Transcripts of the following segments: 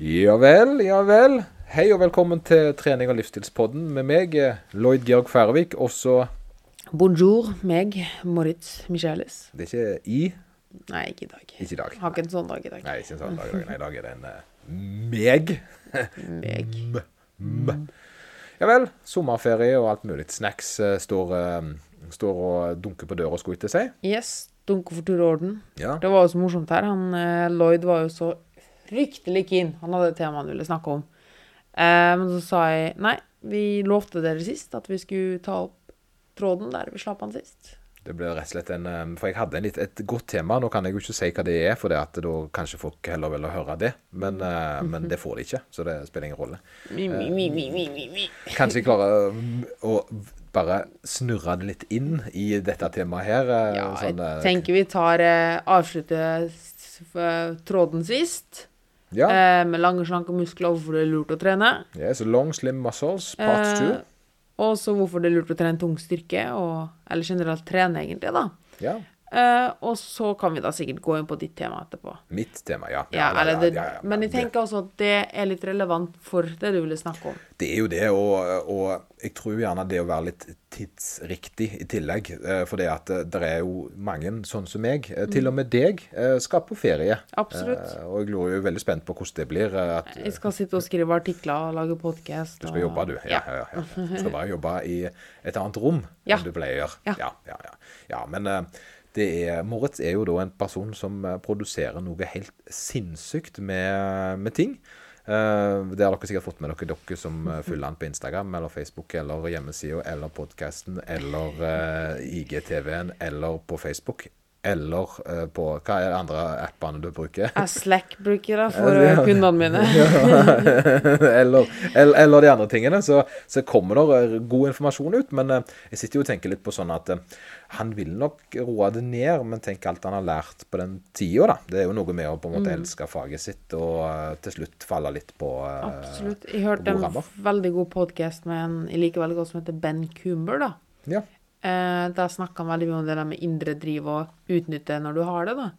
Ja vel, ja vel. Hei og velkommen til trening- og livsstilspodden med meg, Lloyd Georg Færøvik. Også Bonjour, meg, Moritz Michelis. Det er ikke i, Nei, ikke i dag. ikke i dag. Har ikke en sånn dag i dag. Nei, ikke en sånn dag i dag. Nei, i dag er det en eh, meg. Meg. M. M. Ja vel. Sommerferie og alt mulig. Snacks uh, står, uh, står og dunker på døra, skulle jeg til å si. Yes, Dunker for tur og orden. Ja. Det var jo så morsomt her. Han, Lloyd var jo så fryktelig keen. Han hadde et tema han ville snakke om. Eh, men så sa jeg nei, vi lovte dere sist at vi skulle ta opp tråden der vi slapp han sist. Det ble rett og slett en eh, For jeg hadde en litt, et godt tema. Nå kan jeg jo ikke si hva det er, for det at da kanskje folk heller vil høre det. Men, eh, men det får de ikke, så det spiller ingen rolle. Mi, mi, mi. Kanskje jeg klarer å bare snurre det litt inn i dette temaet her. Ja, sånn, jeg tenker vi tar avslutter tråden sist. Ja. Eh, med lange, slanke muskler, hvorfor det er lurt å trene. Yes, long slim muscles, part two. Eh, og så hvorfor det er lurt å trene tung styrke, og, eller generelt trene, egentlig, da. Ja. Eh, og så kan vi da sikkert gå inn på ditt tema etterpå. Mitt tema, ja. Ja, ja, det, ja, men jeg tenker også at det er litt relevant for det du ville snakke om. Det er jo det, og, og jeg tror gjerne det å være litt tidsriktig i tillegg. eh, For det at det er jo mange sånn som meg, eh, til og med deg, eh, skal på ferie. Absolutt. Eh, Og jeg lurer jo veldig spent på hvordan det blir. eh, At Jeg skal sitte og skrive artikler og lage podkast. du skal jobbe, du. Ja, ja, ja. Du skal bare jobbe i et annet rom enn du pleier. Ja. Ja, ja, ja. ja men eh, er, Moritz er jo da en person som eh, produserer noe helt sinnssykt med, med ting. Uh, det har dere sikkert fått med dere, dere som eh, følger han på Instagram eller Facebook eller hjemmesida eller podkasten eller uh, IGTV-en eller på Facebook. Eller uh, på Hva er de andre appene du bruker? Jeg Slack bruker det for Ja, kundene mine. eller, eller, eller de andre tingene, så, så kommer det eh, god informasjon ut. Men uh, jeg sitter jo og tenker litt på sånn at uh, han vil nok roe det ned, men tenk alt han har lært på den tida, da. Det er jo noe med å på en Mm. måte elske faget sitt og til slutt falle litt på Absolutt. Jeg hørte en veldig god podkast med en jeg liker veldig godt som heter Ben Coomer, da. Ja, Eh, da snakka han veldig mye om det der med indre driv og utnytte når du har det, da.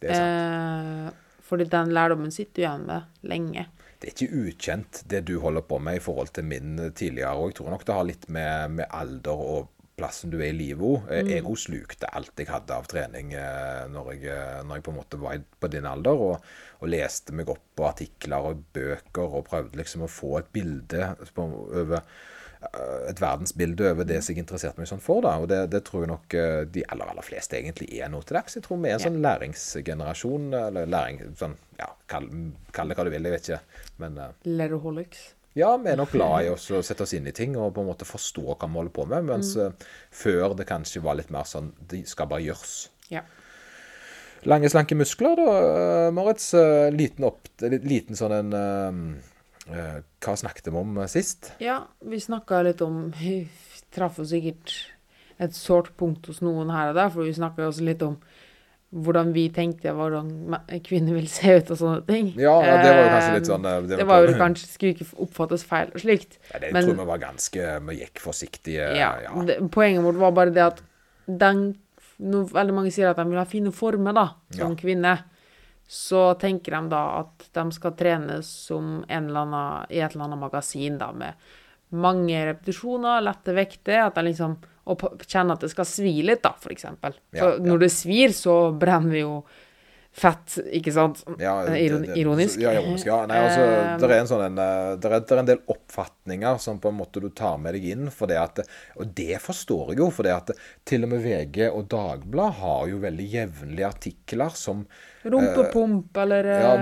det er sant. Eh, fordi den lærdommen sitter du igjen med lenge. Det er ikke ukjent det du holder på med i forhold til min tidligere. Og jeg tror nok det har litt med, med alder og plassen du er i livet òg. Jeg òg slukte alt jeg hadde av trening eh, når jeg, eh, når jeg på en måte var på din alder. Og, og leste meg opp på artikler og bøker og prøvde liksom å få et bilde på, over eh, et verdensbilde over det som jeg interesserte meg sånn for. da, og Det, det tror jeg nok eh, de aller aller fleste egentlig er nå til dags. Jeg tror vi er en sånn læringsgenerasjon. Eller læring, sånn, ja, kall, kall det hva du vil, jeg vet ikke. Men eh, Letterholics. ja, vi er nok glad i å sette oss inn i ting og på en måte forstå hva vi holder på med. Mens mm. før det kanskje var litt mer sånn det skal bare gjøres. Ja. Lange, slanke muskler, da, eh, Moritz. Eh, Liten, opp, liten sånn en eh, eh, Hva snakket vi om eh, sist? ja, vi snakka litt om Vi traff jo sikkert et sårt punkt hos noen her og der, for vi snakka også litt om hvordan vi tenkte hvordan kvinner vil se ut og sånne ting. Ja, det var jo kanskje Eh, litt sånn Det, Det var jo kanskje Skulle ikke oppfattes feil og slikt. ja, Det men- tror vi var ganske Vi gikk forsiktige. Ja, ja. Det, poenget vårt var bare det at den no, veldig mange sier at de vil ha fine former, da, som Ja. kvinne, så tenker de da at de skal trene som en eller annen, i et eller annet magasin, da, med mange repetisjoner, lette vekter, at de liksom Og kjenner kjenne at det skal svi litt, da, eksempel. Ja, ja. når det svir, så brenner vi jo fett, ikke sant? Ja, Eh, det- det- ironisk. Ja, ironisk. Ja, nei, altså, Eh, det er en sånn en, eh, det er, en del oppfatninger som på en måte du tar med deg inn. For det at, og det forstår jeg jo, for det at til og med VG og Dagbladet har jo veldig jevnlige artikler som Rumpepump, eller ja,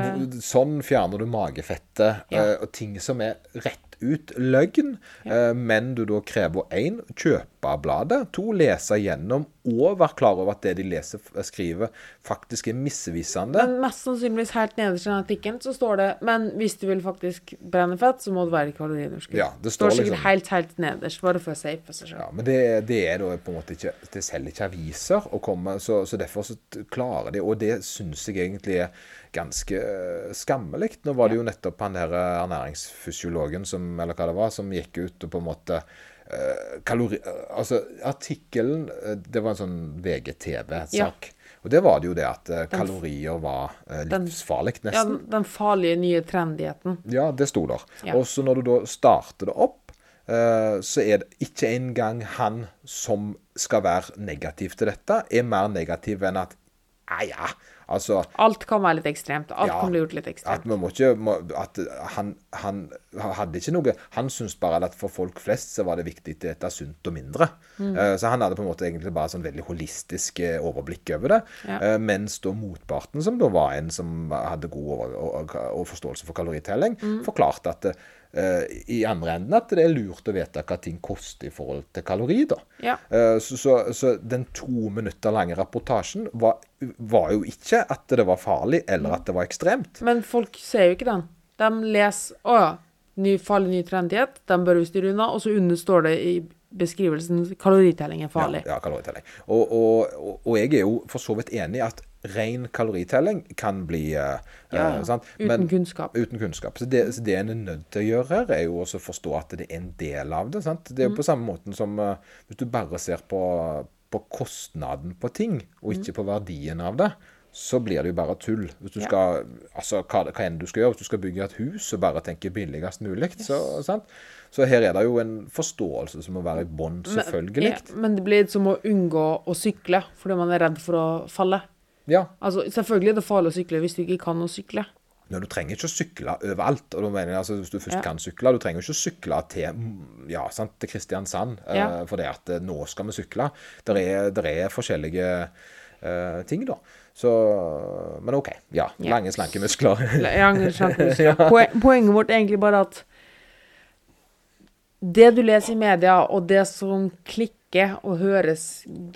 Sånn fjerner du magefettet, Ja. og ting som er rett ut løgn. eh, Men du da krever én kjøpe bladet, to lese gjennom og være klar over at det de leser, skriver, faktisk er misvisende. Men mest sannsynligvis helt nederst i den artikkelen så står det Men hvis du vil faktisk brenne fett, så må det være kaloriunderskudd. Ja, det står står sikkert liksom- helt, helt nederst, bare for å safe seg selv. Ja, men det, det er da på en måte ikke Det selger ikke aviser komme, så, så derfor så klarer de Og det syns jeg egentlig er ganske eh, skammelig. Nå var det jo nettopp han der eh, ernæringsfysiologen som, eller hva det var, som gikk ut og på en måte eh, kalori... Altså, artikkelen Det var en sånn VGTV-sak. Og det var det jo det at kalorier var livsfarlig, livsfarlig, Ja, den farlige nye trendigheten. Ja, det sto der. Ja. Og så når du da starter det opp, så er det ikke engang han som skal være negativ til dette, er mer negativ enn at ja, ja, altså Alt kan være litt ekstremt. Alt Ja, kan bli gjort litt ekstremt. At, ikke må, At han, han hadde ikke noe Han syntes bare at for folk flest så var det viktig å spise sunt og mindre. Mm. Uh, Så han hadde på en måte egentlig bare sånn veldig holistisk eh, overblikk over det. Ja. Uh, Mens da motparten, som da var en som hadde god over, og, og forståelse for kaloritelling, Mm. forklarte at i andre enden at det er lurt å vite hva ting koster i forhold til kalori. da. Ja. Eh, Så, så, så den to minutter lange rapportasjen var, var jo ikke at det var farlig, eller at det var ekstremt. Men folk ser jo ikke den. De leser 'Å ja, ny, farlig ny trendighet', den bør vi styre unna. Og så under står det i beskrivelsen 'kaloritelling er farlig'. Ja, ja kaloritelling. Og, og, og, og jeg er jo for så vidt enig i at ren kaloritelling kan bli uh, Ja, eh, sant? uten kunnskap. Uten kunnskap. Så det, så det en er nødt til å gjøre her, er jo også å forstå at det er en del av det. sant? Det er Mm. jo på samme måten som uh, hvis du bare ser på, på kostnaden på ting, og Mm. ikke på verdien av det. Så blir det jo bare tull. Hvis du Ja. skal, altså hva, hva enn du skal gjøre, hvis du skal bygge et hus og bare tenke billigst mulig, så, sant? Så her er det jo en forståelse som må være i bånn, selvfølgelig. Men, ja, men det blir som å unngå å sykle fordi man er redd for å falle. Ja, Altså, Selvfølgelig er det farlig å sykle hvis du ikke kan å sykle. Men du trenger ikke å sykle overalt. og da mener jeg altså Hvis du først Ja. kan sykle Du trenger ikke å sykle til ja, sant, til Kristiansand eh, Ja. for det at eh, nå skal vi sykle. Det er, der er forskjellige uh, ting, da. Så Men OK. Ja. Lange, slanke muskler. Ja, skjønner. Poen- Poenget vårt er egentlig bare at det du leser i media, og det som klikker og høres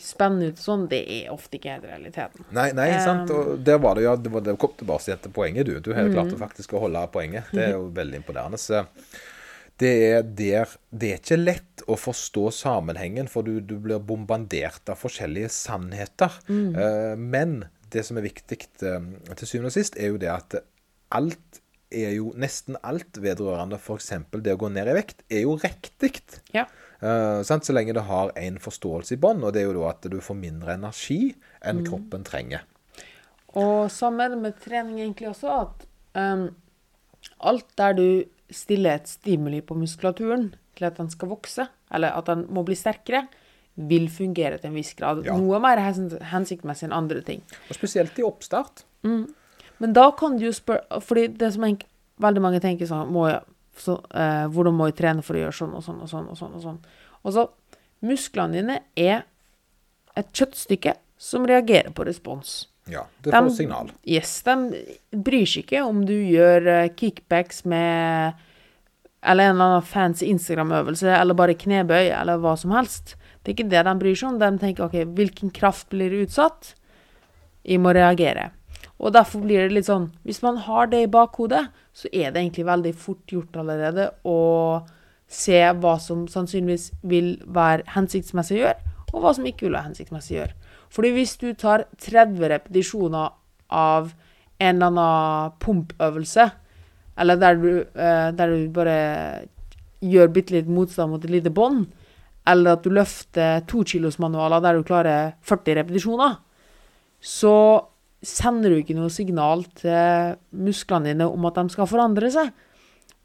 spennende ut sånn, det er ofte ikke helt realiteten. Nei, nei, sant. Og der var det ja, det, var, det kom tilbake til poenget, du. Du har mm. klart å faktisk å holde poenget. Det er jo veldig imponerende. Så det er der Det er ikke lett å forstå sammenhengen, for du, du blir bombardert av forskjellige sannheter. Eh, men det som er viktig eh, til syvende og sist, er jo det at alt er jo Nesten alt vedrørende f.eks. det å gå ned i vekt, er jo riktig. Ja. Uh? Så lenge det har en forståelse i bånn, og det er jo da at du får mindre energi enn kroppen trenger. Og samme er det med trening egentlig også, at um, alt der du stiller et stimuli på muskulaturen til at den skal vokse, eller at den må bli sterkere, vil fungere til en viss grad. Ja. Noe mer hens- hensiktsmessig enn andre ting. Og spesielt i oppstart. Men da kan du jo spørre fordi det som enk- veldig mange tenker sånn må jeg, så, eh, Hvordan må jeg trene for å gjøre sånn og sånn og sånn? Og sånn og sånn. Og så Musklene dine er et kjøttstykke som reagerer på respons. Ja, det De- signal. Yes, de bryr seg ikke om du gjør eh, kickbacks med Eller en eller annen fancy Instagram-øvelse, eller bare knebøy, eller hva som helst. Det er ikke det de bryr seg om. De tenker OK, hvilken kraft blir utsatt? Jeg må reagere. Og derfor blir det litt sånn Hvis man har det i bakhodet, så er det egentlig veldig fort gjort allerede å se hva som sannsynligvis vil være hensiktsmessig å gjøre, og hva som ikke vil være hensiktsmessig å gjøre. Fordi hvis du tar 30 repetisjoner av en eller annen pumpøvelse, eller der du, eh, der du bare gjør bitte litt motstand mot et lite bånd, eller at du løfter tokilosmanualer der du klarer 40 repetisjoner, så sender du ikke noe signal til musklene dine om at de skal forandre seg.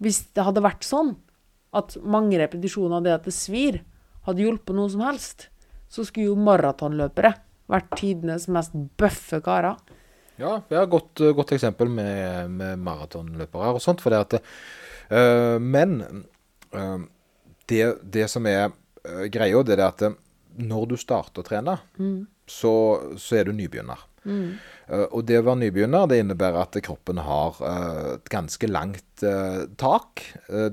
Hvis det hadde vært sånn at mange repetisjoner av det at det svir, hadde hjulpet noe som helst, så skulle jo maratonløpere vært tidenes mest bøffe karer. Ja, vi har et godt, godt eksempel med, med maratonløpere og sånt. For det at øh, Men øh, det, det som er øh, greia, det er at når du starter å trene, så, så er du nybegynner. Eh, og det å være nybegynner det innebærer at kroppen har eh, et ganske langt eh, tak.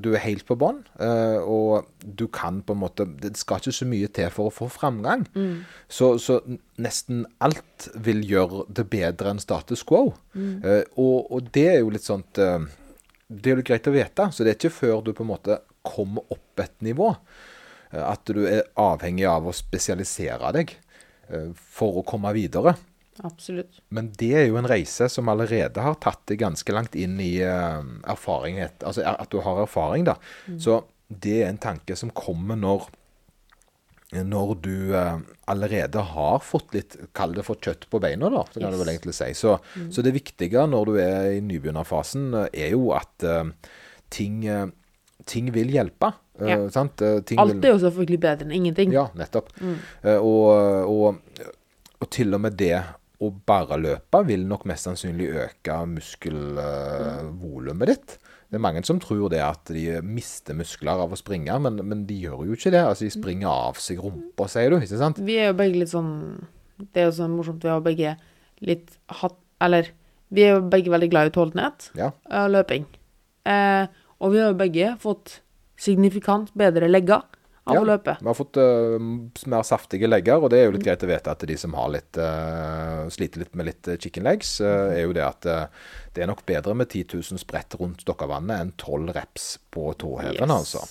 Du er helt på bånn, og du kan på en måte Det skal ikke så mye til for å få framgang. Så, så nesten alt vil gjøre det bedre enn status quo. Mm. og, og det er jo litt sånt Det er jo greit å vite. Så det er ikke før du på en måte kommer opp et nivå at du er avhengig av å spesialisere deg for å komme videre. Absolutt. Men det er jo en reise som allerede har tatt det ganske langt inn i eh, erfaring. Altså at du har erfaring, da. Så det er en tanke som kommer når når du eh, allerede har fått litt, kall det for kjøtt på beina, da, så kan Yes. du vel egentlig si. Så, så det viktige når du er i nybegynnerfasen, eh, er jo at uh, ting, uh, ting vil hjelpe. Ja. sant? Ting Alt er jo selvfølgelig bedre enn ingenting. Ja, nettopp. Mm. og, og, og til og med det å bare løpe vil nok mest sannsynlig øke muskelvolumet ditt. Det er mange som tror det at de mister muskler av å springe, men, men de gjør jo ikke det. Altså, De springer av seg rumpa, sier du, ikke sant? Vi er jo begge litt sånn Det er jo sånn morsomt, vi har begge litt hatt Eller vi er jo begge veldig glad i utholdenhet Ja. og løping. Eh, og vi har jo begge fått signifikant bedre legger av Ja. Vi har fått uh, mer saftige legger, og det er jo litt greit å vite at de som har litt, uh, sliter litt med litt eh, chicken legs, uh, er jo det at det er nok bedre med 10 000 sprett rundt Stokkavannet enn 12 reps på tåheven, Yes. altså.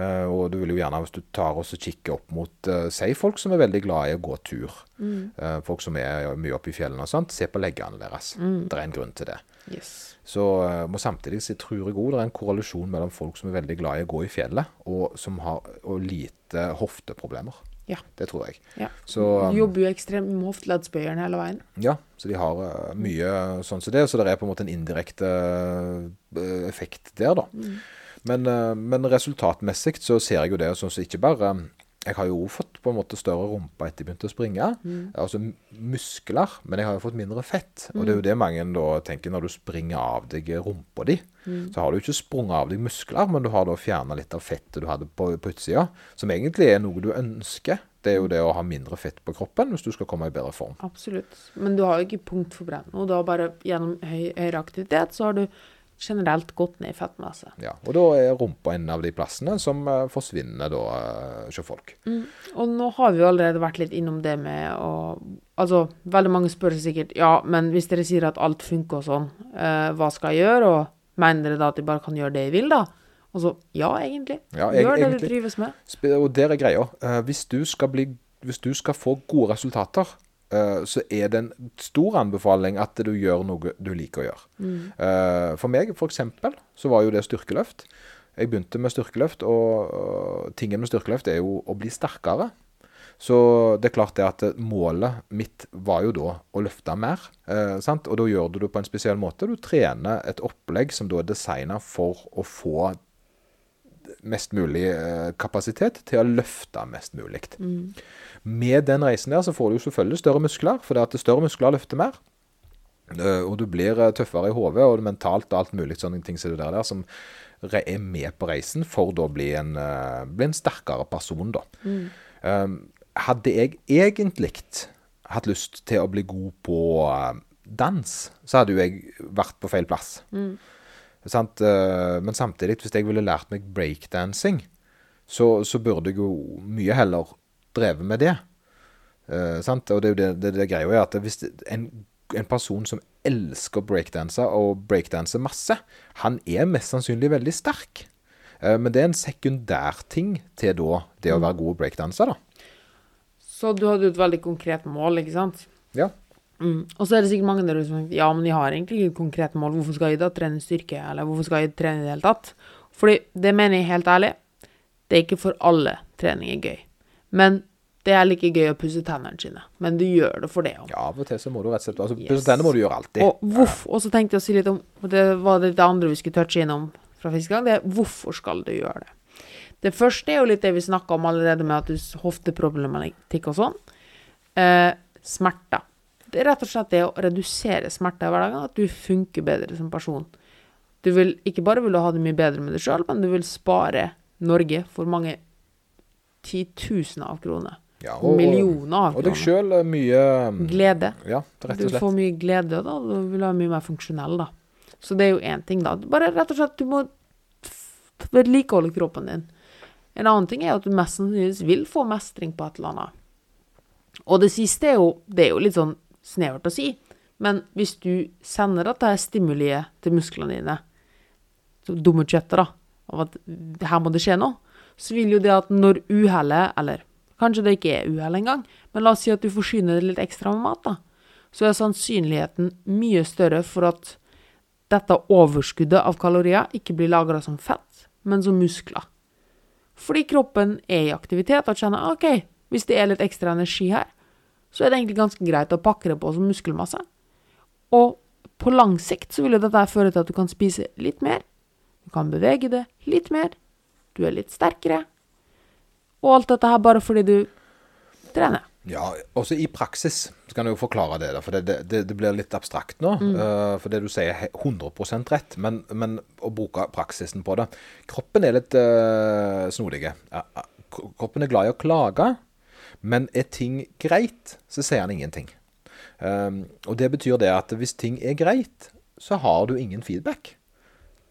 Og du vil jo gjerne, hvis du tar og kikker opp mot Si folk som er veldig glad i å gå tur. Eh, folk som er mye oppe i fjellene og sånt. Se på leggene deres. Det er en grunn til det. Yes. Så uh, må samtidig si, tror jeg òg det er en korrelasjon mellom folk som er veldig glad i å gå i fjellet, og som har og lite hofteproblemer. Ja. Det tror jeg. ja. Så du jobber jo ekstremt med hofteleddsbøyeren hele veien. ja, så de har uh, mye sånn som det, så det er på en måte en indirekte uh, effekt der, da. Men, uh, men resultatmessig så ser jeg jo det sånn som ikke bare jeg har jo fått på en måte større rumpe etter jeg begynte å springe. Altså muskler, men jeg har jo fått mindre fett. Og det er jo det mange da tenker når du springer av deg rumpa di. Så har du ikke sprunget av deg muskler, men du har da fjerna litt av fettet du hadde på, på utsida. Som egentlig er noe du ønsker. Det er jo det å ha mindre fett på kroppen hvis du skal komme i bedre form. Absolutt. Men du har jo ikke punkt for brenn. Og da bare gjennom høy, høyere aktivitet så har du generelt gått ned i fettmasse. Ja, og da er rumpa en av de plassene som eh, forsvinner da eh, hos folk. Og nå har vi jo allerede vært litt innom det med å Altså, veldig mange spør seg sikkert ja, men hvis dere sier at alt funker og sånn, eh, hva skal jeg gjøre? Og mener dere da at de bare kan gjøre det jeg vil, da? Og så ja, egentlig. Ja, jeg- Gjør det egentlig. du trives med. Og der er greia. Eh, hvis, du skal bli, hvis du skal få gode resultater, så er det en stor anbefaling at du gjør noe du liker å gjøre. Eh, for meg, eksempel, så var jo det styrkeløft. Jeg begynte med styrkeløft, og tingen med styrkeløft er jo å bli sterkere. Så det er klart det at målet mitt var jo da å løfte mer. Eh, sant? Og da gjør du det på en spesiell måte. Du trener et opplegg som da er designa for å få mest mulig eh, kapasitet til å løfte mest mulig. Med den reisen der så får du jo selvfølgelig større muskler, for det at større muskler løfter mer. Eh, Og du blir eh, tøffere i hodet og mentalt og alt mulig sånne ting som det der, der som er med på reisen for da å bli en, bli en sterkere person, da. Um, hadde jeg egentlig hatt lyst til å bli god på dans, så hadde jo jeg vært på feil plass. Sant? Eh, Men samtidig, hvis jeg ville lært meg breakdancing, så, så burde jeg jo mye heller drevet med det. Uh, sant? Og det det, det, det greia er at hvis en, en person som elsker breakdanse, og breakdanser masse, han er mest sannsynlig veldig sterk. Uh, Men det er en sekundær ting til da det å være god breakdanser, da. Så du hadde jo et veldig konkret mål, ikke sant? Ja. Mm. Og så er det sikkert mange der ute som tenker ja, men jeg har egentlig ikke et konkret mål. Hvorfor skal jeg da trene styrke, eller hvorfor skal jeg trene i det hele tatt? Fordi det mener jeg helt ærlig, det er ikke for alle trening er gøy. Men det er like gøy å pusse tennene sine. Men du gjør det for det òg. ja, av og til så må du rett og slett altså, Yes. Pusse tenner må du gjøre alltid. Og, hvorf- og så tenkte jeg å si litt om Det var det, det andre vi skulle touche innom fra første gang. Det er hvorfor skal du gjøre det? Det første er jo litt det vi snakka om allerede, med at du hofteproblematikk og sånn. Eh, smerter. Det er rett og slett det å redusere smerter i hverdagen, at du funker bedre som person. Du vil, ikke bare vil du ha det mye bedre med deg sjøl, men du vil spare Norge for mange titusener av kroner. Ja, Millioner av kroner. Og deg sjøl mye Glede. Ja, rett Du og slett. får mye glede da, du vil være mye mer funksjonell da. Så det er jo én ting, da. Bare rett og slett, du må vedlikeholde kroppen din. En annen ting er at du mest sannsynligvis vil få mestring på et eller annet. Og det siste er jo Det er jo litt sånn snevert å si, men hvis du sender dette er stimuliet til musklene dine, dumme kjøttet, da, av at her må det skje noe, så vil jo det at når uhellet, eller kanskje det ikke er uhell engang, men la oss si at du forsyner deg litt ekstra med mat, da, så er sannsynligheten mye større for at dette overskuddet av kalorier ikke blir lagra som fett, men som muskler. Fordi kroppen er i aktivitet og kjenner OK, hvis det er litt ekstra energi her, så er det egentlig ganske greit å pakke det på som muskelmasse. Og på lang sikt så vil jo dette føre til at du kan spise litt mer. Du kan bevege det litt mer. Du er litt sterkere. Og alt dette her bare fordi du trener. Ja, også i praksis så kan du jo forklare det, da, for det, det, det blir litt abstrakt nå. Mm. Uh, for det du sier er 100% rett, men, men, å bruke praksisen på det Kroppen er litt uh, snodig. Kroppen er glad i å klage, men er ting greit, så sier han ingenting. Um, og det betyr det at hvis ting er greit, så har du ingen feedback.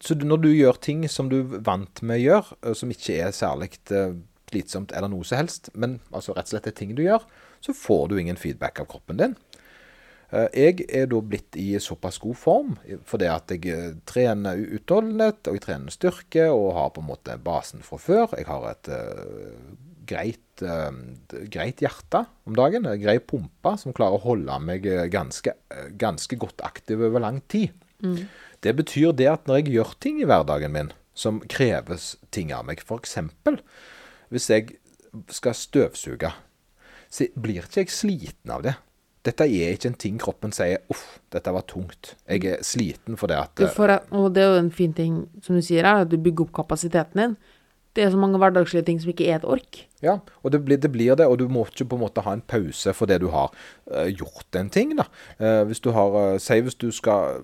Så når du gjør ting som du vant med å gjøre, som ikke er særlig uh, slitsomt eller noe som helst, men altså rett og slett er ting du gjør, så får du ingen feedback av kroppen din. Eh, jeg er da blitt i såpass god form fordi at jeg eh, trener utholdenhet og jeg trener styrke og har på en måte basen fra før. Jeg har et greit, uh, greit, hjerte om dagen, en grei pumpe som klarer å holde meg ganske, ganske godt aktiv over lang tid. Mm. Det betyr det at når jeg gjør ting i hverdagen min som kreves ting av meg, f.eks. Hvis jeg skal støvsuge, så blir ikke jeg sliten av det. Dette er ikke en ting kroppen sier 'uff, dette var tungt'. Jeg er sliten for det at får, Og det er jo en fin ting, som du sier, at du bygger opp kapasiteten din. Det er så mange hverdagslige ting som ikke er et ork. Ja, og det blir, det blir, det, og du må ikke på en måte ha en pause for det du har uh, gjort en ting. da. Uh, hvis du har, uh, Si hvis du skal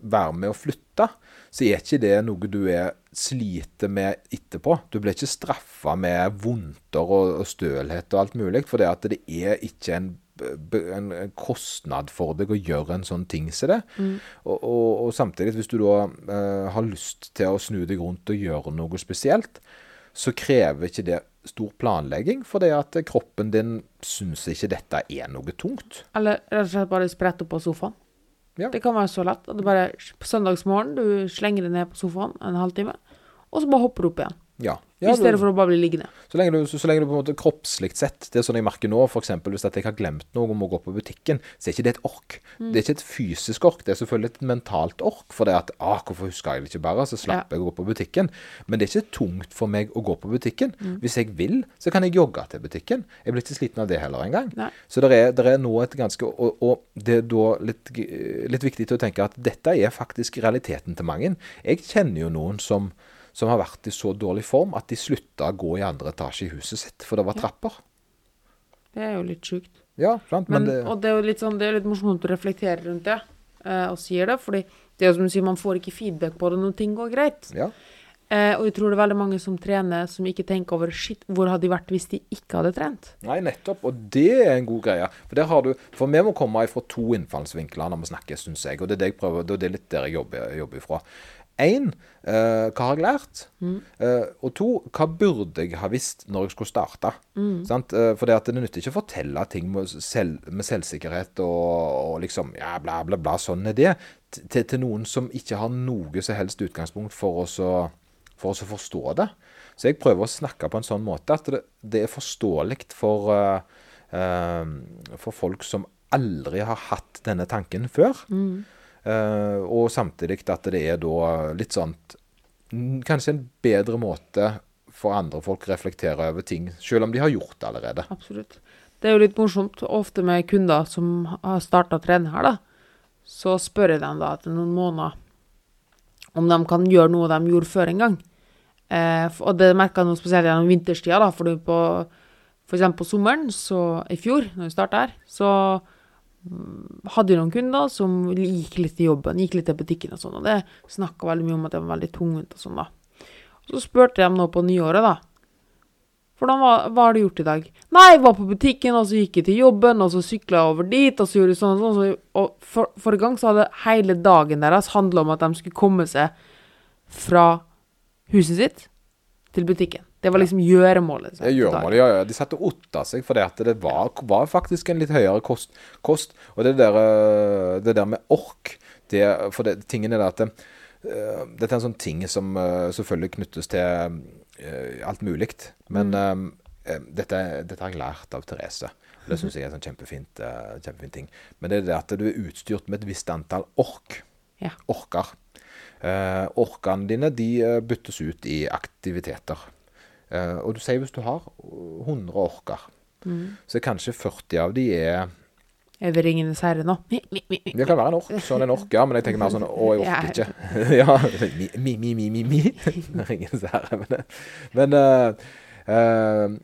være med å flytte, så er ikke det noe du er sliter med etterpå. Du blir ikke straffa med vondter og, og, stølhet og alt mulig, for det at det er ikke en, en, kostnad for deg å gjøre en sånn ting som det. Mm. Og, og, og, samtidig, hvis du da uh, har lyst til å snu deg rundt og gjøre noe spesielt, så krever ikke det stor planlegging, for det at kroppen din syns ikke dette er noe tungt. Eller rett og slett bare sprette opp på sofaen. Ja. Det kan være så lett. At det bare på søndagsmorgen du slenger deg ned på sofaen en halvtime, og så bare hopper du opp igjen. Ja. Ja, I stedet for å bare bli liggende. Så lenge, du, så, så lenge du, på en måte kroppslikt sett Det er sånn jeg merker nå, f.eks. hvis jeg har glemt noe om å gå på butikken, så er ikke det et ork. Mm. Det er ikke et fysisk ork, det er selvfølgelig et mentalt ork. For det at ah, 'Hvorfor husker jeg det ikke bare?' Så slapper ja. jeg å gå på butikken. Men det er ikke tungt for meg å gå på butikken. Mm. Hvis jeg vil, så kan jeg jogge til butikken. Jeg blir ikke sliten av det heller engang. Så det er, er, nå et ganske Og, og det er da litt, litt viktig å tenke at dette er faktisk realiteten til mange. Jeg kjenner jo noen som som har vært i så dårlig form at de slutta å gå i andre etasje i huset sitt, for det var trapper. Det er jo litt sjukt. Ja, sant, men, men det... Og det er jo litt, sånn, det er litt morsomt å reflektere rundt det, eh, og sier det, fordi det er jo som du sier, man får ikke feedback på det når ting går greit. Ja. Eh, og jeg tror det er veldig mange som trener, som ikke tenker over shit, hvor hadde de vært hvis de ikke hadde trent? Nei, nettopp. Og det er en god greie. For du, for vi må komme fra to innfallsvinkler når vi snakker, syns jeg. Og det er det jeg prøver, det er litt der jeg jobber, jobber ifra. Én, uh, hva har jeg lært? Mm. Uh, og to, hva burde jeg ha visst når jeg skulle starte? Mm. Uh, for det, at det nytter ikke å fortelle ting med, selv, med selvsikkerhet og, og, liksom ja, bla, bla, bla, sånn er det, til, til, noen som ikke har noe som helst utgangspunkt for oss å, for oss å forstå det. Så jeg prøver å snakke på en sånn måte at det, det er forståelig for, for folk som aldri har hatt denne tanken før. Mm. Uh, og samtidig at det er da litt sånn Kanskje en bedre måte for andre folk å reflektere over ting, selv om de har gjort det allerede. Absolutt. Det er jo litt morsomt. Ofte med kunder som har starta å trene her, da, så spør jeg dem da etter noen måneder om de kan gjøre noe de gjorde før en gang. Eh, og det merka jeg noe spesielt gjennom vinterstida, da, for på f.eks. på sommeren så, i fjor, når vi starta her, så hadde jo noen kunder som gikk litt til jobben, gikk litt til butikken og sånn, og det snakka veldig mye om at det var veldig tungvint og sånn, da. Og så spurte dem nå på nyåret, da. Hvordan var, hva har du gjort i dag? Nei, jeg var på butikken, og så gikk jeg til jobben, og så sykla jeg over dit, og så gjorde jeg sånn og sånn. Og for, forrige gang så hadde hele dagen deres handla om at de skulle komme seg fra huset sitt til butikken. Det var liksom gjøremålet. Det gjøremålet, ja, ja. De satte otta seg for det at det var, var, faktisk en litt høyere kost. kost. Og det der, eh, det der med ork det, For det, tingen er det at det, uh, Dette er en sånn ting som uh, selvfølgelig knyttes til uh, alt mulig. Men mm. dette, dette, har jeg lært av Therese. Det syns jeg er en sånn kjempefint, kjempefint ting. Men det er det at du er utstyrt med et visst antall ork. Ja. Orker. orkene dine de byttes ut i aktiviteter. Eh, og du sier hvis du har 100 orker, Mm. så kanskje 40 av de er Er vi Ringenes herre nå? Mi, mi, mi, mi. Det kan være en ork. Sånn en ork, ja. Men jeg tenker mer sånn Å, jeg orker ikke. ja. Mi, mi, mi, mi, mi. Ringenes herre. Men, men uh, uh,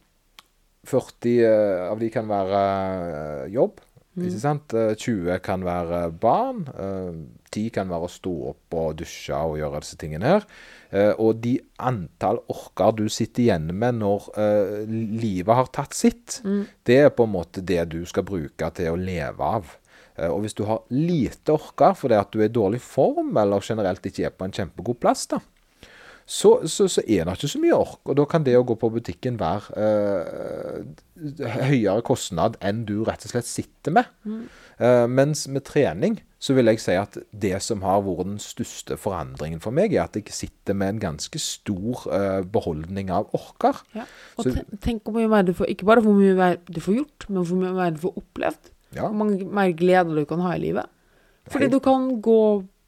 40 eh, av de kan være eh, jobb. Ikke sant? Eh, 20 kan være barn. eh, 10 kan være å stå opp og dusje og gjøre disse tingene her. Eh, og de antall orker du sitter igjen med når eh, livet har tatt sitt, det er på en måte det du skal bruke til å leve av. Eh, og hvis du har lite orker fordi at du er i dårlig form, eller generelt ikke er på en kjempegod plass, da, så, så, så er det ikke så mye ork. Og da kan det å gå på butikken være eh, høyere kostnad enn du rett og slett sitter med. Eh, mens med trening så vil jeg si at det som har vært den største forandringen for meg, er at jeg sitter med en ganske stor eh, beholdning av orker. Ja. Og Så- tenk hvor mye mer du får Ikke bare hvor mye mer du får gjort, men hvor mye mer du får opplevd. Ja. Hvor mange mer gleder du kan ha i livet. Fordi du kan gå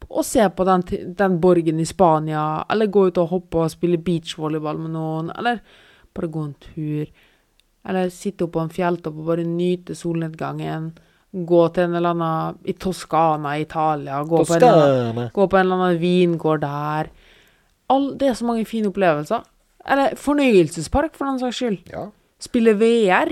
og se på den, den borgen i Spania, eller gå ut og hoppe og spille beachvolleyball med noen, eller bare gå en tur. Eller sitte oppe på en fjelltopp og bare nyte solnedgangen. Gå til en eller annen i Toskana i Italia. Gå på en annen Gå på en eller annen vingård der. All, det er så mange fine opplevelser. Eller fornøyelsespark, for den saks skyld. Ja. Spille VR.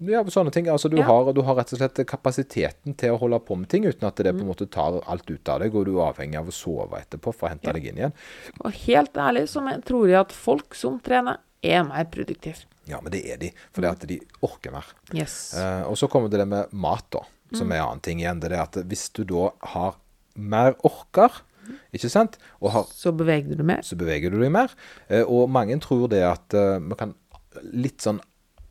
Ja, sånne ting. Altså, du, Ja. har, du har rett og slett kapasiteten til å holde på med ting uten at det på en måte tar alt ut av deg, og du er avhengig av å sove etterpå for å hente deg inn igjen. Og helt ærlig så tror jeg at folk som trener, er mer produktive. Ja, men det er de, fordi at de orker mer. Yes. Eh, og så kommer det det med mat, da, som er en annen ting igjen. Det er at hvis du da har mer orker, ikke sant, har, Så beveger du mer. så beveger du deg mer. Eh, og mange tror det at eh, man kan litt sånn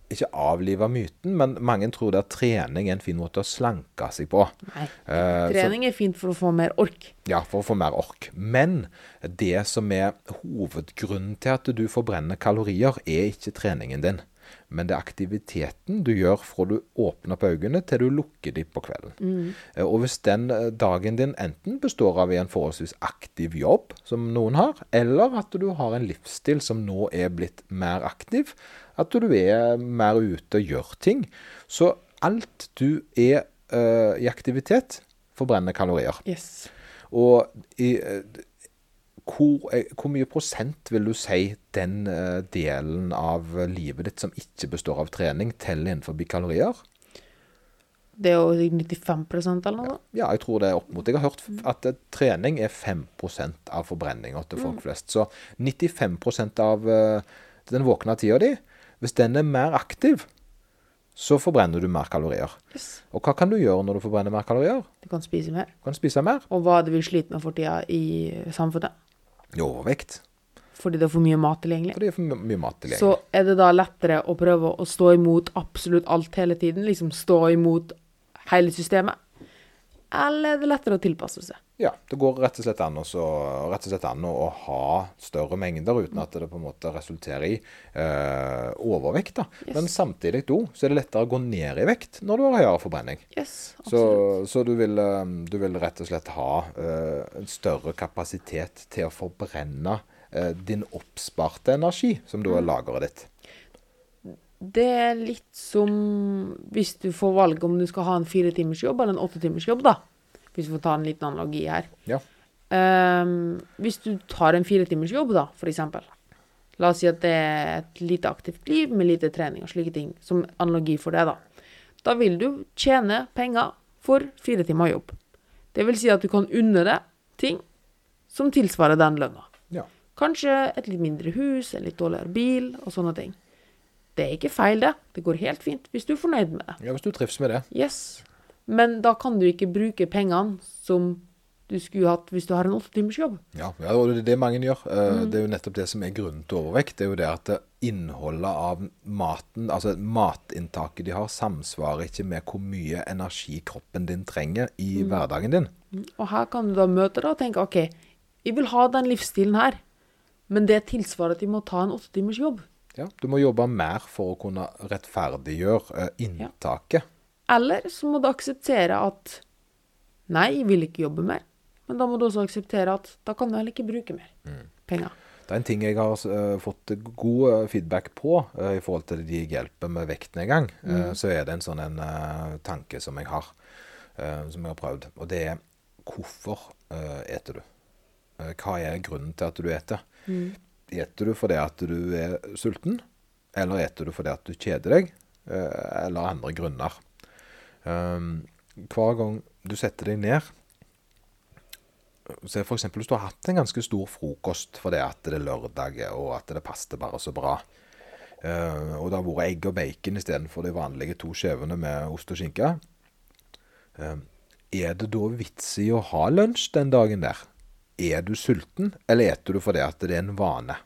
ikke avlive myten, men mange tror det at trening er en fin måte å slanke seg på. Nei. Eh, Trening er fint for å få mer ork. Ja, for å få mer ork. Men det som er hovedgrunnen til at du forbrenner kalorier, er ikke treningen din. Men det er aktiviteten du gjør fra du åpner opp øynene til du lukker dem på kvelden. Mm. Og hvis den eh, dagen din enten består av en forholdsvis aktiv jobb, som noen har, eller at du har en livsstil som nå er blitt mer aktiv, at du er mer ute og gjør ting, så alt du er uh, i aktivitet, forbrenner kalorier. Yes. Og i, uh, hvor, uh, hvor mye prosent vil du si den delen av livet ditt som ikke består av trening, teller innenfor kalorier? Det er jo 95 eller noe. Ja, jeg tror det er opp mot Jeg har hørt at eh, trening er 5% av forbrenninga til folk flest. Så 95 av den våkne tida di, hvis den er mer aktiv, så forbrenner du mer kalorier. Yes. Og hva kan du gjøre når du forbrenner mer kalorier? Du kan spise mer. Du kan spise mer. Og hva er det vi sliter med for tida i samfunnet? Overvekt. Fordi det er for mye mat tilgjengelig. Fordi det er for mye mat tilgjengelig. Så er det da lettere å prøve å stå imot absolutt alt hele tiden? Liksom stå imot hele systemet? Eller er det lettere å tilpasse seg? Ja, det går rett og slett an, også, rett og slett an å, ha større mengder uten at det på en måte resulterer i eh, overvekt. da. Yes. Men samtidig do, så er det lettere å gå ned i vekt når du har høyere forbrenning. Yes, Så, så du, vil, eh, du vil rett og slett ha eh, en større kapasitet til å forbrenne eh, din oppsparte energi, som Mm. da er lageret ditt. Det er litt som hvis du får valg om du skal ha en fire timers jobb eller en åtte timers jobb, da. Hvis vi får ta en liten analogi her. Ja. Um, hvis du tar en fire timers jobb, da, for eksempel. La oss si at det er et lite aktivt liv med lite trening og slike ting, som analogi for det, da. Da vil du tjene penger for fire timer jobb. Det vil si at du kan unne deg ting som tilsvarer den lønna. ja. Kanskje et litt mindre hus, en litt dårligere bil og sånne ting. Det er ikke feil, det. Det går helt fint hvis du er fornøyd med det. Ja, hvis du trives med det. Yes. Men da kan du ikke bruke pengene som du skulle hatt hvis du har en åtte timers jobb. Ja, ja, det er det mange gjør. Mm. Det er jo nettopp det som er grunnen til overvekt. Det er jo det at innholdet av maten, altså matinntaket de har, samsvarer ikke med hvor mye energi kroppen din trenger i hverdagen din. Og her kan du da møte det og tenke OK, jeg vil ha den livsstilen her, men det tilsvarer at jeg må ta en åtte timers jobb. Ja, du må jobbe mer for å kunne rettferdiggjøre eh, inntaket. Eller så må du akseptere at nei, jeg vil ikke jobbe mer. Men da må du også akseptere at da kan du heller ikke bruke mer penger. Det er en ting jeg har uh, fått god eh, feedback på uh, i forhold til de hjelper med vektnedgang. Uh, så er det en sånn en, tanke som jeg har, som jeg har prøvd. Og det er hvorfor eter du? hva er grunnen til at du eter? Mm. Eter du fordi at du er sulten, eller eter du fordi at du kjeder deg, eller andre grunner? Um, hver gang du setter deg ned Se f.eks. hvis du har hatt en ganske stor frokost fordi at det er lørdag og at det passer bare så bra. Uh, og det har vært egg og bacon istedenfor de vanlige to skjevene med ost og skinke. Uh, er det da vits i å ha lunsj den dagen der? Er du sulten, eller eter du fordi at det er en vane?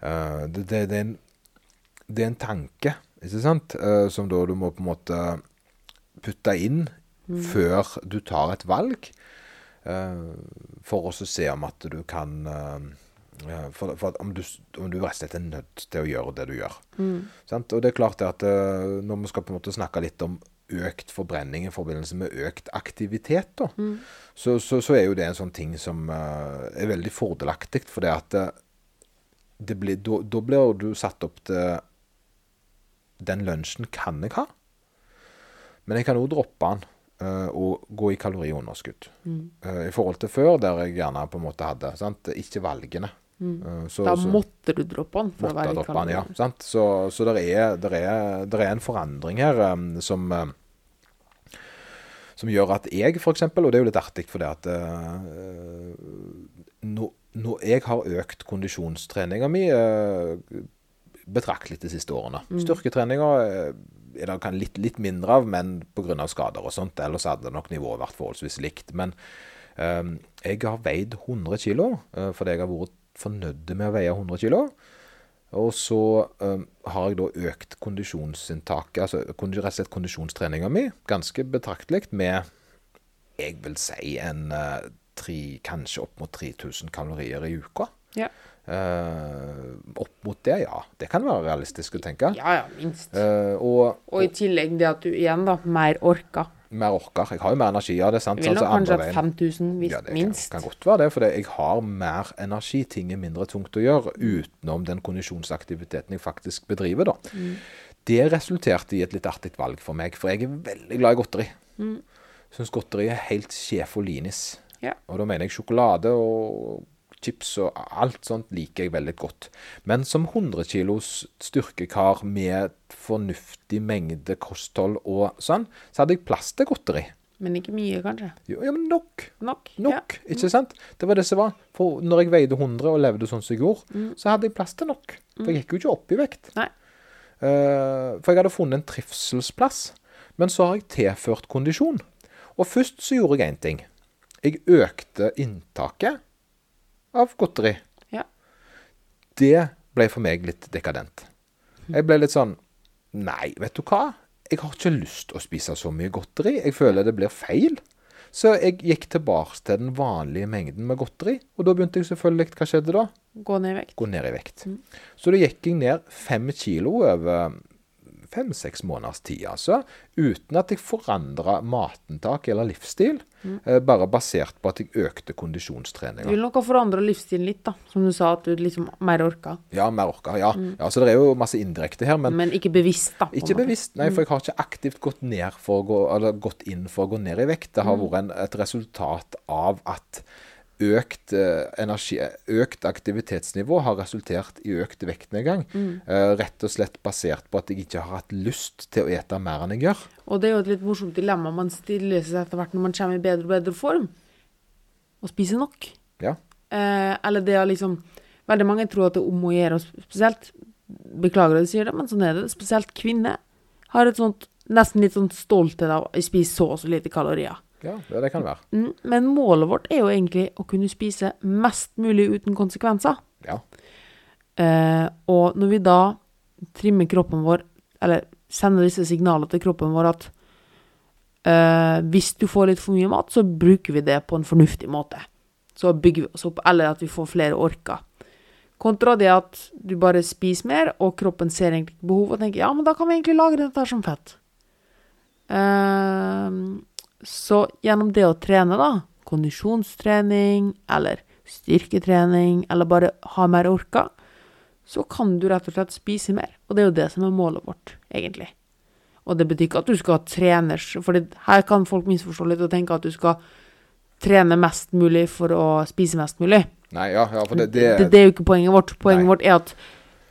Uh, det, det, det, er en, det, er en, tanke, ikke sant, som da du må på en måte putte inn mm. før du tar et valg. Uh, for å se om at du kan uh, for, for om, du, om, du, rett og slett er nødt til å gjøre det du gjør. Mm. Og det er klart at uh, Når vi skal på en måte snakke litt om økt forbrenning i forbindelse med økt aktivitet, da, mm. så, så, så, er jo det en sånn ting som er veldig fordelaktig. For det at det blir, da, da blir du satt opp til Den lunsjen kan jeg ha. Men jeg kan òg droppe den uh, og gå i kaloriunderskudd. Mm. Uh, I forhold til før, der jeg gjerne på en måte hadde sant? ikke valgene. Mm. Uh, så, da måtte du droppe den for å være i kalorier? Ja? Så, så det er, er, er, en forandring her som som gjør at jeg, f.eks., og det er jo litt artig fordi at uh, når, når jeg har økt kondisjonstreninga mi uh, betraktelig de siste årene mm. Styrketreninga er det litt, litt mindre av, men pga. skader og sånt. Ellers hadde nok nivået vært forholdsvis likt. Men um, jeg har veid 100 kg fordi jeg har vært fornøyd med å veie 100 kg. Og så um, har jeg da økt kondisjonsinntaket, altså rett og slett kondisjonstreninga mi, ganske betraktelig med jeg vil si en uh, tre, kanskje opp mot 3000 kalorier i uka. Ja. Uh, opp mot det, ja. Det kan være realistisk å tenke. Ja, ja, minst. Uh, og, og, i tillegg det at du igjen, da, mer orker. Mer orker. Jeg har jo mer energi av det. sant? Jeg vil nok altså, kanskje hatt 5000, hvis, ja, det minst. Kan, kan godt være det, for jeg har mer energi. Ting er mindre tungt å gjøre utenom den kondisjonsaktiviteten jeg faktisk bedriver, da. Mm. Det resulterte i et litt artig valg for meg, for jeg er veldig glad i godteri. Mm. Syns godteri er helt sjef og linis. Ja. Og da mener jeg sjokolade og chips og alt sånt liker jeg veldig godt. Men som 100 kilos styrkekar med fornuftig mengde kosthold og sånn, så hadde jeg plass til godteri. Men ikke mye, kanskje? Jo, ja, men nok. Nok, nok ja. Ikke sant? Det var det som var. For når jeg veide 100 og levde sånn som jeg gjorde, mm. så hadde jeg plass til nok. For jeg gikk jo ikke opp i vekt. Nei. Uh, for jeg hadde funnet en trivselsplass. Men så har jeg tilført kondisjon. Og først så gjorde jeg én ting. Jeg økte inntaket av godteri. Ja. Det ble for meg litt dekadent. Jeg ble litt sånn Nei, vet du hva? Jeg har ikke lyst å spise så mye godteri. Jeg føler det blir feil. Så jeg gikk tilbake til den vanlige mengden med godteri. Og da begynte jeg selvfølgelig Hva skjedde da? Gå ned i vekt. Gå ned i vekt. Mm. Så da gikk jeg ned fem kilo over fem-seks måneders tid, altså. Uten at jeg forandra matinntak eller livsstil. Mm. Eh, bare basert på at jeg økte kondisjonstreninga. Du vil nok ha forandra livsstilen litt, da. Som du sa, at du liksom mer orka. Ja, mer orka. Ja. Mm. ja så det er jo masse indirekte her. Men, men ikke bevisst, da. Ikke bevisst, nei. For mm. jeg har ikke aktivt gått, ned for å gå, eller gått inn for å gå ned i vekt. Det har mm. vært en, et resultat av at økt, eh, energi, økt aktivitetsnivå har resultert i økt vektnedgang. Mm. Uh, rett og slett basert på at jeg ikke har hatt lyst til å ete mer enn jeg gjør. Og det er jo et litt morsomt dilemma man stiller seg etter hvert når man kommer i bedre og bedre form. Å spise nok. Ja. Uh, eller det å liksom Veldig mange tror at det er om å gjøre, og spesielt Beklager at jeg sier det, men sånn er det. Spesielt kvinner har et sånt nesten litt sånn stolthet av å spise så og så lite kalorier. Ja, det kan være. Mm, men målet vårt er jo egentlig å kunne spise mest mulig uten konsekvenser. Ja. Eh, og når vi da trimmer kroppen vår, eller sender disse signalene til kroppen vår at eh, hvis du får litt for mye mat, så bruker vi det på en fornuftig måte. Så bygger vi oss opp, eller at vi får flere orker. Kontra det at du bare spiser mer, og kroppen ser egentlig ikke behov, og tenker ja, men da kan vi egentlig lagre dette som fett. Uh, så gjennom det å trene, da, kondisjonstrening eller styrketrening, eller bare ha mer orka, så kan du rett og slett spise mer. Og det er jo det som er målet vårt, egentlig. Og det betyr ikke at du skal trene For her kan folk misforstå litt og tenke at du skal trene mest mulig for å spise mest mulig. Nei, ja, ja for det, det, det, det er jo ikke poenget vårt. Poenget Nei. vårt er at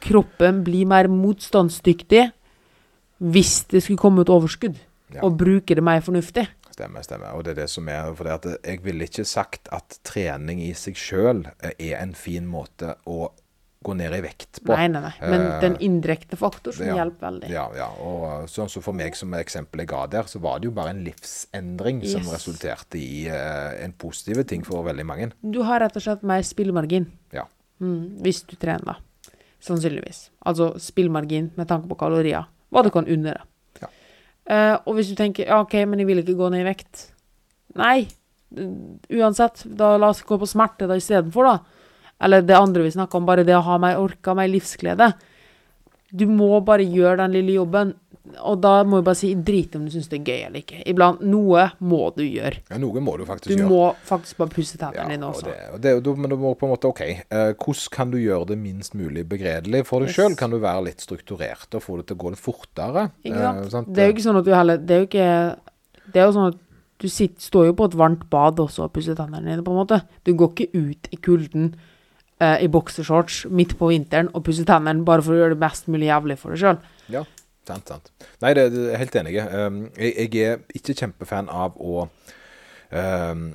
kroppen blir mer motstandsdyktig hvis det skulle komme et overskudd, ja. og bruker det mer fornuftig. Stemmer, stemmer. Og det er det som er For jeg ville ikke sagt at trening i seg sjøl er en fin måte å gå ned i vekt på. Nei, nei, nei. Men uh, den indirekte faktor som ja, hjelper veldig. Ja, ja. Og sånn som for meg, som eksempel jeg ga der, så var det jo bare en livsendring yes. som resulterte i uh, en positiv ting for veldig mange. Du har rett og slett mer spillemargin. Ja. Mm, hvis du trener, da. Sannsynligvis. Altså spillmargin med tanke på kalorier. Hva du kan unne deg. Uh, og hvis du tenker ja, OK, men jeg vil ikke gå ned i vekt. Nei. Uansett, da la oss gå på smerte da istedenfor, da. Eller det andre vi snakka om, bare det å ha mer orka, mer livsglede. Du må bare gjøre den lille jobben. Og da må jeg bare si drit om du syns det er gøy eller ikke. Iblant, Noe må du gjøre. Ja, noe må du faktisk du gjøre. Du må faktisk bare pusse tennene ja, dine også. Det, og det, og men du må på en måte OK, uh, hvordan kan du gjøre det minst mulig begredelig for deg yes. sjøl? Kan du være litt strukturert og få det til å gå litt fortere? Ikke sant? Uh, sant? Det er jo ikke sånn at du heller Det er jo ikke Det er jo sånn at du sitter, står jo på et varmt bad også og pusser tennene dine, på en måte. Du går ikke ut i kulden uh, i boksershorts midt på vinteren og pusse tennene bare for å gjøre det mest mulig jævlig for deg sjøl. Ja, sant, sant. Nei, det, det er helt enig. Um, jeg, jeg, er ikke kjempefan av å um,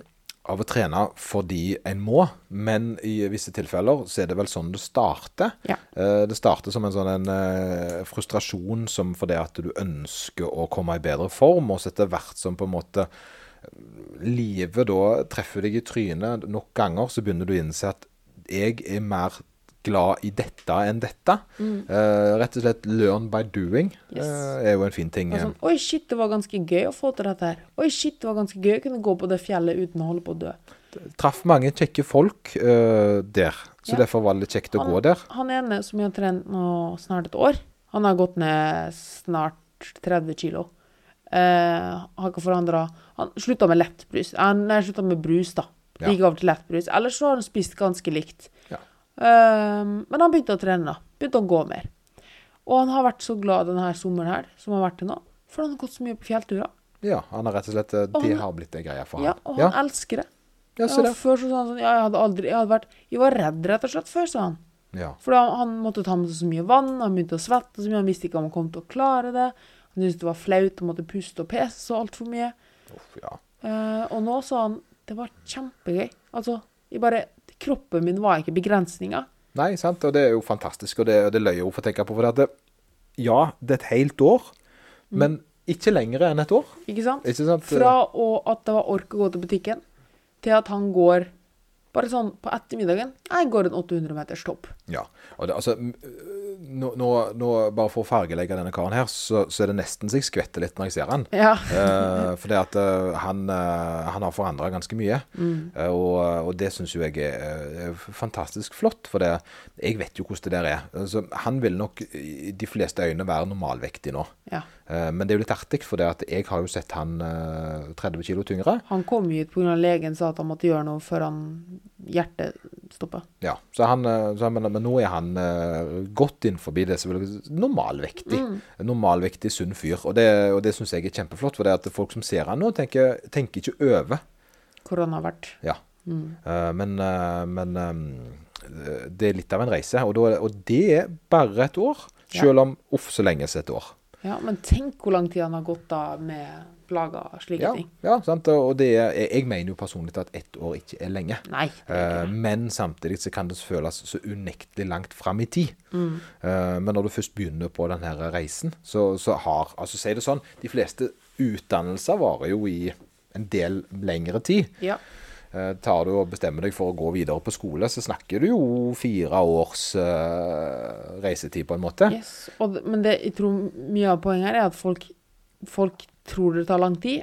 av å trene fordi en må, men i visse tilfeller så er det vel sånn det starter. Ja. Uh, det starter som en sånn en, uh, frustrasjon som fordi at du ønsker å komme i bedre form, og så etter hvert som på en måte livet da treffer deg i trynet nok ganger, så begynner du å innse at jeg er mer glad i dette enn dette. Mm. Uh, rett og slett 'learn by doing' yes. uh, er jo en fin ting. Sånn, Oi, shit, det var ganske gøy å få til dette her. Oi, shit, det var ganske gøy å kunne gå på det fjellet uten å holde på å dø. Traff mange kjekke folk uh, der, så ja. derfor var det litt kjekt å gå der. Han ene som jeg har trent nå snart et år, han har gått ned snart 30 kilo. Har ikke forandra Han slutta med lettbrus. Han slutta med brus, da. Gikk over til lettbrus. Ellers så har han spist ganske likt. Ja. Um, men han begynte å trene, da. Begynte å gå mer. Og han har vært så glad denne sommeren her, som har vært til nå, for han har gått så mye på fjellturer. Ja, han har rett og slett Det De han, har blitt en greie for ham. Ja, og han ja. elsker det. Ja, så det. før så sa han sånn Ja, jeg hadde aldri Jeg hadde vært Jeg var redd, rett og slett, før, sa han. Ja. For han, han måtte ta med seg så mye vann, han begynte å svette så mye, han visste ikke om han kom til å klare det. Han syntes det var flaut å måtte puste og pese så altfor mye. Uff, ja. Uh, og nå sa han det var kjempegøy. Altså, jeg bare, kroppen min var ikke begrensninga. Nei, sant, og det er jo fantastisk, og det, det løyer jo for å tenke på. For det, ja, det er et helt år, mm. men ikke lenger enn et år. Ikke sant? Ikke sant? Fra at det var ork å gå til butikken, til at han går bare sånn på ettermiddagen. Jeg går en 800 meters topp. Ja. og det, altså nå, nå, nå, Bare for å fargelegge denne karen her, så, så, er det nesten så jeg skvetter litt når jeg ser han. Ja. eh, for det at uh, han, uh, han, har forandra ganske mye. Mm. Uh, og, og, det syns jo jeg er, fantastisk flott. For det, jeg vet jo hvordan det der er. Altså, han vil nok i de fleste øyne være normalvektig nå. Ja. men det er jo litt artig, for det at jeg har jo sett han 30 kilo tyngre. Han kom hit pga. legen sa at han måtte gjøre noe før han hjertet stoppa. Ja, så han, så, men, men, nå er han godt innenfor det som er normalvektig. Mm. Normalvektig, sunn fyr. Og det, og det syns jeg er kjempeflott. For det at folk som ser han nå, tenker, tenker ikke over Hvor han har vært. Ja. Mm. Men, men det er litt av en reise. Og, da, og det er bare et år. Selv om uff, så lenge så et år. Ja, men tenk hvor lang tid han har gått da med plager og slike ja, ting. Ja, sant? og det er, jeg mener jo personlig at ett år ikke er lenge. Nei, uh, men samtidig så kan det føles så unektelig langt fram i tid. Mm. Uh, men når du først begynner på denne reisen, så, så har Altså, si det sånn, de fleste utdannelser varer jo i en del lengre tid. Ja. Uh, tar du og bestemmer deg for å gå videre på skole, så snakker du jo fire års reisetid, på en måte. Yes, og, Men det, jeg tror mye av poenget her er at folk, folk tror det tar lang tid,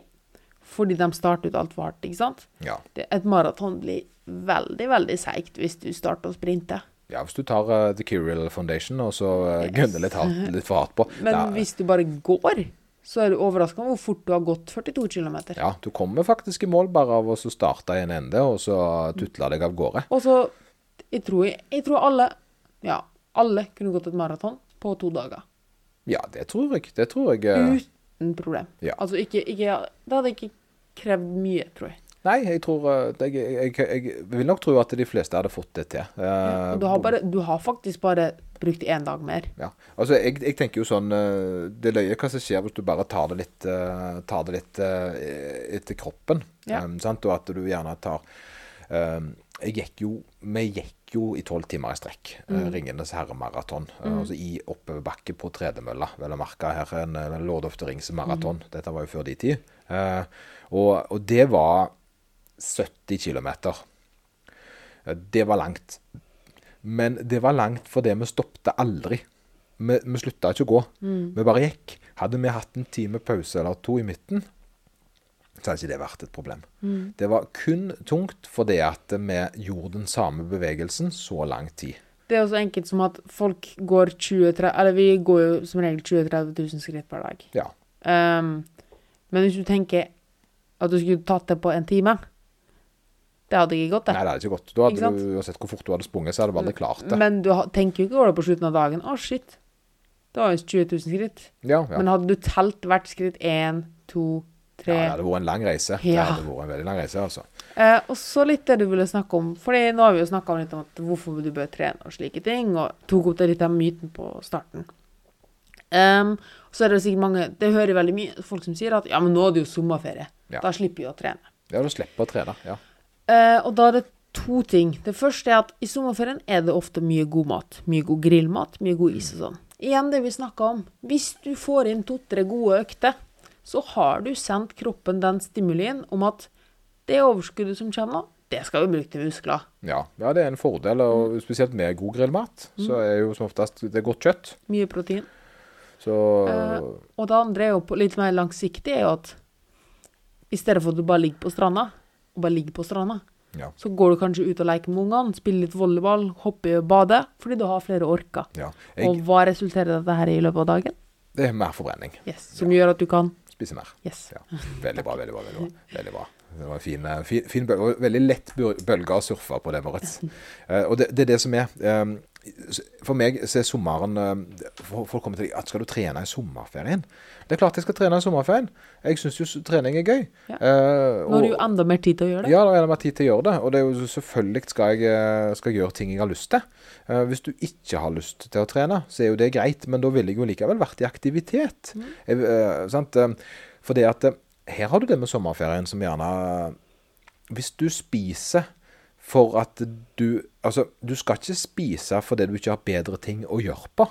fordi de starter ut altfor hardt, ikke sant? Ja. Det, et maraton blir veldig, veldig seigt hvis du starter å sprinte. Ja, hvis du tar uh, The Curial Foundation og så uh, yes. gunner litt, hardt, litt for hardt på. Men da, hvis du bare går, så er du overraska over hvor fort du har gått 42 km. Ja, du kommer faktisk i mål bare av å starte i en ende, og så tutle deg av gårde. Og så jeg tror, jeg tror alle, ja, alle kunne gått et maraton på to dager. Ja, det tror jeg. Det tror jeg. eh, Uten problem. Ja. Altså ikke, ikke Det hadde ikke krevd mye, tror jeg. Nei, jeg tror eh, jeg, jeg, jeg, vil nok tro at de fleste hadde fått det til. Eh, Og du har, bare, du har faktisk bare brukt én dag mer. Ja. Altså, jeg, tenker jo sånn eh, Det løye hva som skjer hvis du bare tar det litt, eh, tar det litt eh, etter kroppen. Ja. Um, sant? Og at du gjerne tar um, Jeg gikk jo Vi gikk jo i tolv timer i strekk. eh, Ringenes herremaraton. eh, Altså i oppoverbakke på tredemølla, vel å merke. Her en, en Lord of the Rings maraton. Dette var jo før de tid. Uh, og, og det var 70 km. Det var langt. Men det var langt fordi vi stoppet aldri. Vi, vi slutta ikke å gå. Vi bare gikk. Hadde vi hatt en time pause eller to i midten, så hadde ikke det vært et problem. Det var kun tungt fordi at vi gjorde den samme bevegelsen så lang tid. Det er også enkelt som at folk går 20 30, Eller vi går jo som regel 20 000-30 000 skritt per dag. Ja. Um, men hvis du tenker at du skulle tatt det på en time Det hadde ikke gått, det. Nei, det hadde ikke gått. Da hadde du uansett hvor fort du hadde sprunget, så hadde du aldri klart det. Men du tenker jo ikke over det på slutten av dagen. Å, shit. Det var jo 20 000 skritt. Ja, ja. Men hadde du telt hvert skritt én, to, tre ja, det hadde vært en lang reise. Ja. Det hadde vært en veldig lang reise, altså. eh, Og så litt det du ville snakke om. Fordi nå har vi jo snakka litt om hvorfor du bør trene og slike ting, og tok opp det litt av myten på starten. Um, så er det sikkert mange Det hører veldig mye folk som sier at ja, men nå er det jo sommerferie. Ja. Da slipper vi å trene. Ja, du slipper å trene. Ja. Eh, og da er det to ting. Det første er at i sommerferien er det ofte mye god mat. Mye god grillmat, mye god is og sånn. Igjen det vi snakka om. Hvis du får inn to-tre gode økter, så har du sendt kroppen den stimulien om at det overskuddet som kommer nå, det skal vi bruke til muskler. Ja, ja, det er en fordel, og spesielt med god grillmat. Så er jo som oftest det er godt kjøtt. Mye protein. Så Eh, og det andre er jo på litt mer langsiktig, er jo at i stedet for at du bare ligger på stranda, og bare ligger på stranda, ja, så går du kanskje ut og leker med ungene, spiller litt volleyball, hopper i badet, fordi du har flere orker. ja. Og hva resulterer dette her i i løpet av dagen? det er mer forbrenning. Yes, som gjør at du kan Spise mer. Yes. Ja. Veldig bra, veldig bra. Veldig bra. Veldig bra. Det var en fin, eh, fin, fin bølge. og Veldig lett bølge å surfe på det, Moritz. Eh, og det, det er det som er eh, For meg så er sommeren eh, Folk kommer til at skal du trene i sommerferien? Det er klart jeg skal trene i sommerferien. Jeg syns jo trening er gøy. Ja. Eh, Nå har du jo enda mer tid til å gjøre det. Ja, da er det mer tid til å gjøre det. Og det er jo selvfølgelig skal jeg eh, skal gjøre ting jeg har lyst til. Hvis du ikke har lyst til å trene, så er jo det greit, men da ville jeg jo likevel vært i aktivitet. Sant? Eh, For det at her har du det med sommerferien som gjerne Hvis du spiser for at du Altså, du skal ikke spise fordi du ikke har bedre ting å gjøre på.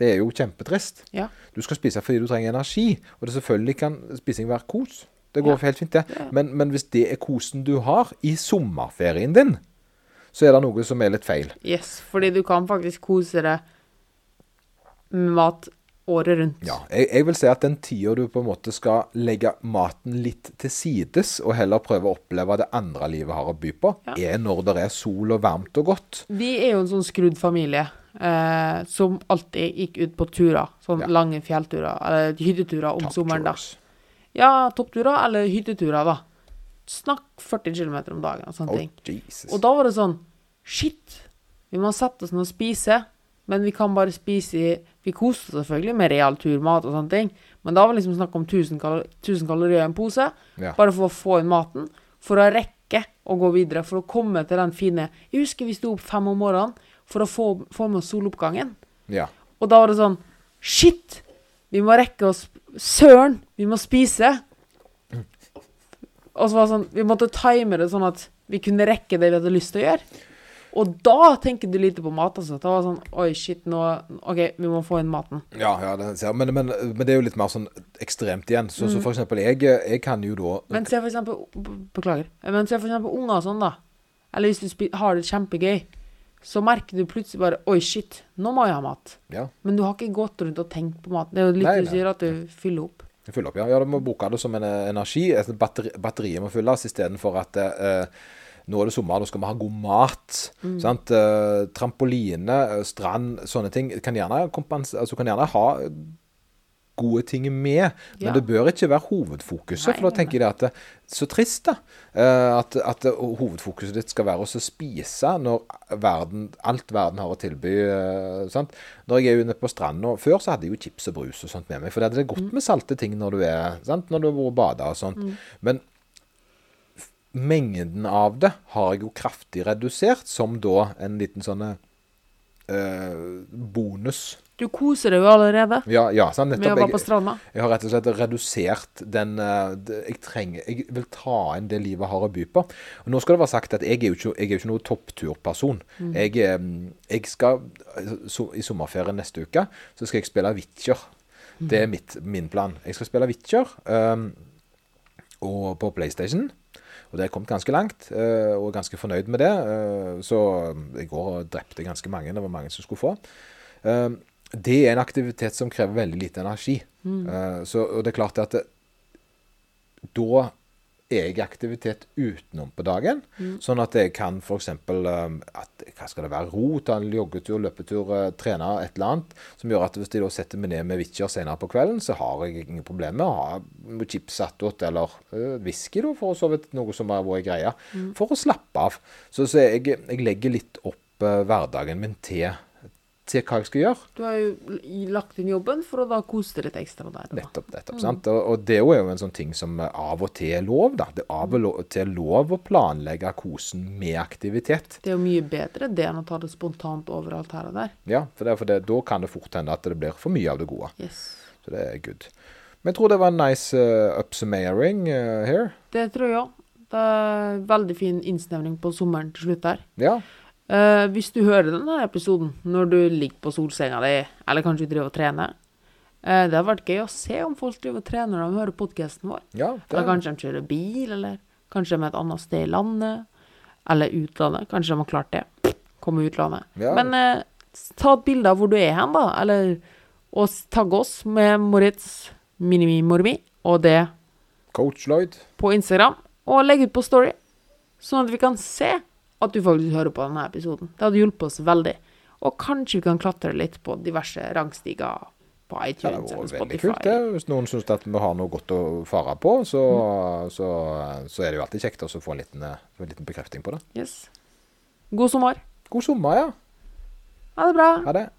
Det er jo kjempetrist. Ja. Du skal spise fordi du trenger energi, og det selvfølgelig kan spising være kos. Det går helt fint, det. Men, men hvis det er kosen du har i sommerferien din, så er det noe som er litt feil. Yes, fordi du kan faktisk kose deg med mat året rundt. Ja, jeg, jeg vil si at den tida du på en måte skal legge maten litt til sides, og heller prøve å oppleve det andre livet har å by på, Ja. er når det er sol og varmt og godt. Vi er jo en sånn skrudd familie eh, som alltid gikk ut på turer. Sånn Ja. lange fjellturer, eller hytteturer om Top sommeren, da. Ja, toppturer eller hytteturer, da. Snakk 40 km om dagen og sånne Oh, ting. Jesus. Og da var det sånn Shit! Vi må sette oss ned og spise, men vi kan bare spise i Vi koser oss selvfølgelig med real turmat og sånne ting, men da var det liksom snakk om 1000, kalor 1000 kalorier i en pose, Ja. bare for å få inn maten, for å rekke å gå videre, for å komme til den fine Jeg husker vi sto opp fem om morgenen for å få, få med oss soloppgangen, ja. og da var det sånn Shit! Vi må rekke oss Søren! Vi må spise! Og så var det sånn Vi måtte time det sånn at vi kunne rekke det vi hadde lyst til å gjøre. Og da tenker du lite på mat, altså. Da var det sånn Oi, shit, nå OK, vi må få inn maten. Ja, ja det, ser men, men, men det er jo litt mer sånn ekstremt igjen. Så, så for eksempel, jeg, jeg kan jo da Men se for eksempel Beklager. Men se for eksempel unger og sånn, da. Eller hvis du har det kjempegøy, så merker du plutselig bare Oi, shit, nå må jeg ha mat. Ja, Men du har ikke gått rundt og tenkt på mat. Det er jo litt Nei, du sier, at du fyller opp. fyller opp, ja. ja, du må bruke det som en eh, energi. Batteri, batteriet må fylles istedenfor at eh, nå er det sommer, nå skal vi ha god mat. Sant? Eh, trampoline, eh, strand, sånne ting kan gjerne, altså, kan gjerne ha gode ting med, men Ja. det bør ikke være hovedfokuset. Nei, for da tenker jeg at det, er Så trist, da. eh, At, at hovedfokuset ditt skal være å spise når verden, alt verden har å tilby. eh, sant? Når jeg er inne på stranda Før så hadde jeg jo chips og brus og sånt med meg, for det er Mm. godt med salte ting når du er sant? Når du har vært og bada og sånt. Men f- mengden av det har jeg jo kraftig redusert, som da en liten sånn eh, bonus. Du koser deg jo allerede Ja, ja sant? med å være på Jeg, stranda. jeg har rett og slett redusert den eh, Jeg trenger Jeg vil ta inn det livet har å by på. Og nå skal det være sagt at jeg er jo ikke, jeg er jo ikke noen toppturperson. Jeg, eh, jeg skal så, I sommerferien neste uke så skal jeg spille Witcher. Det er mitt, min plan. Jeg skal spille Witcher um, og på PlayStation. Og det er kommet ganske langt, eh, og er ganske fornøyd med det. eh, så i går drepte jeg ganske mange. Det var mange som skulle få. Eh, det er en aktivitet som krever veldig lite energi. Eh, så, og det er klart at det, da jeg aktivitet utenom på dagen. Sånn at jeg kan f.eks. Um, hva skal det være, ro, ta en joggetur, løpetur, eh, trene et eller annet. Som gjør at hvis jeg da setter meg ned med Witcher senere på kvelden, så har jeg ingen problemer med å ha chips attåt, eller uh, whisky, da, for så vidt noe som har vært greia. For å slappe av. Så, så jeg, jeg legger litt opp uh, hverdagen min til, til hva jeg skal gjøre. Du har jo lagt inn jobben for å da kose deg litt ekstra der. Da. Nettopp. nettopp, sant? Og, og det er jo en sånn ting som av og til er lov. da. Det er av og til til lov å planlegge kosen med aktivitet. Det er jo mye bedre det enn å ta det spontant overalt her og der. Ja, for, det, for det, Da kan det fort hende at det blir for mye av det gode. Yes. Så det er good. Men jeg tror det var en nice uh, upsummering uh, here. Det tror jeg òg. Det er veldig fin innsnevring på sommeren til slutt der. Ja. Eh, hvis du hører denne episoden når du ligger på solsenga di, eller kanskje du driver og trener uh, Det har vært gøy å se om folk driver og trener når de hører podkasten vår. ja det, Eller kanskje de kjører bil, eller kanskje de er et annet sted i landet. Eller utlandet. Kanskje de har klart det. Komme utlandet. Ja. Men uh, ta et bilde av hvor du er hen, da. Eller og tagg oss med Moritz Minimi-Mormi og det Coach Lloyd. på Instagram. Og legg ut på Story, sånn at vi kan se at du faktisk hører på denne episoden. Det hadde hjulpet oss veldig. Og kanskje vi kan klatre litt på diverse rangstiger på iTunes eller iTunes Det vært veldig kult. det. Hvis noen syns at vi har noe godt å fare på, så, Mm. så, så er det jo alltid kjekt å få en liten, eh, en liten bekrefting på det. Yes. God sommer. God sommer, ja. Ha det bra. Ha det.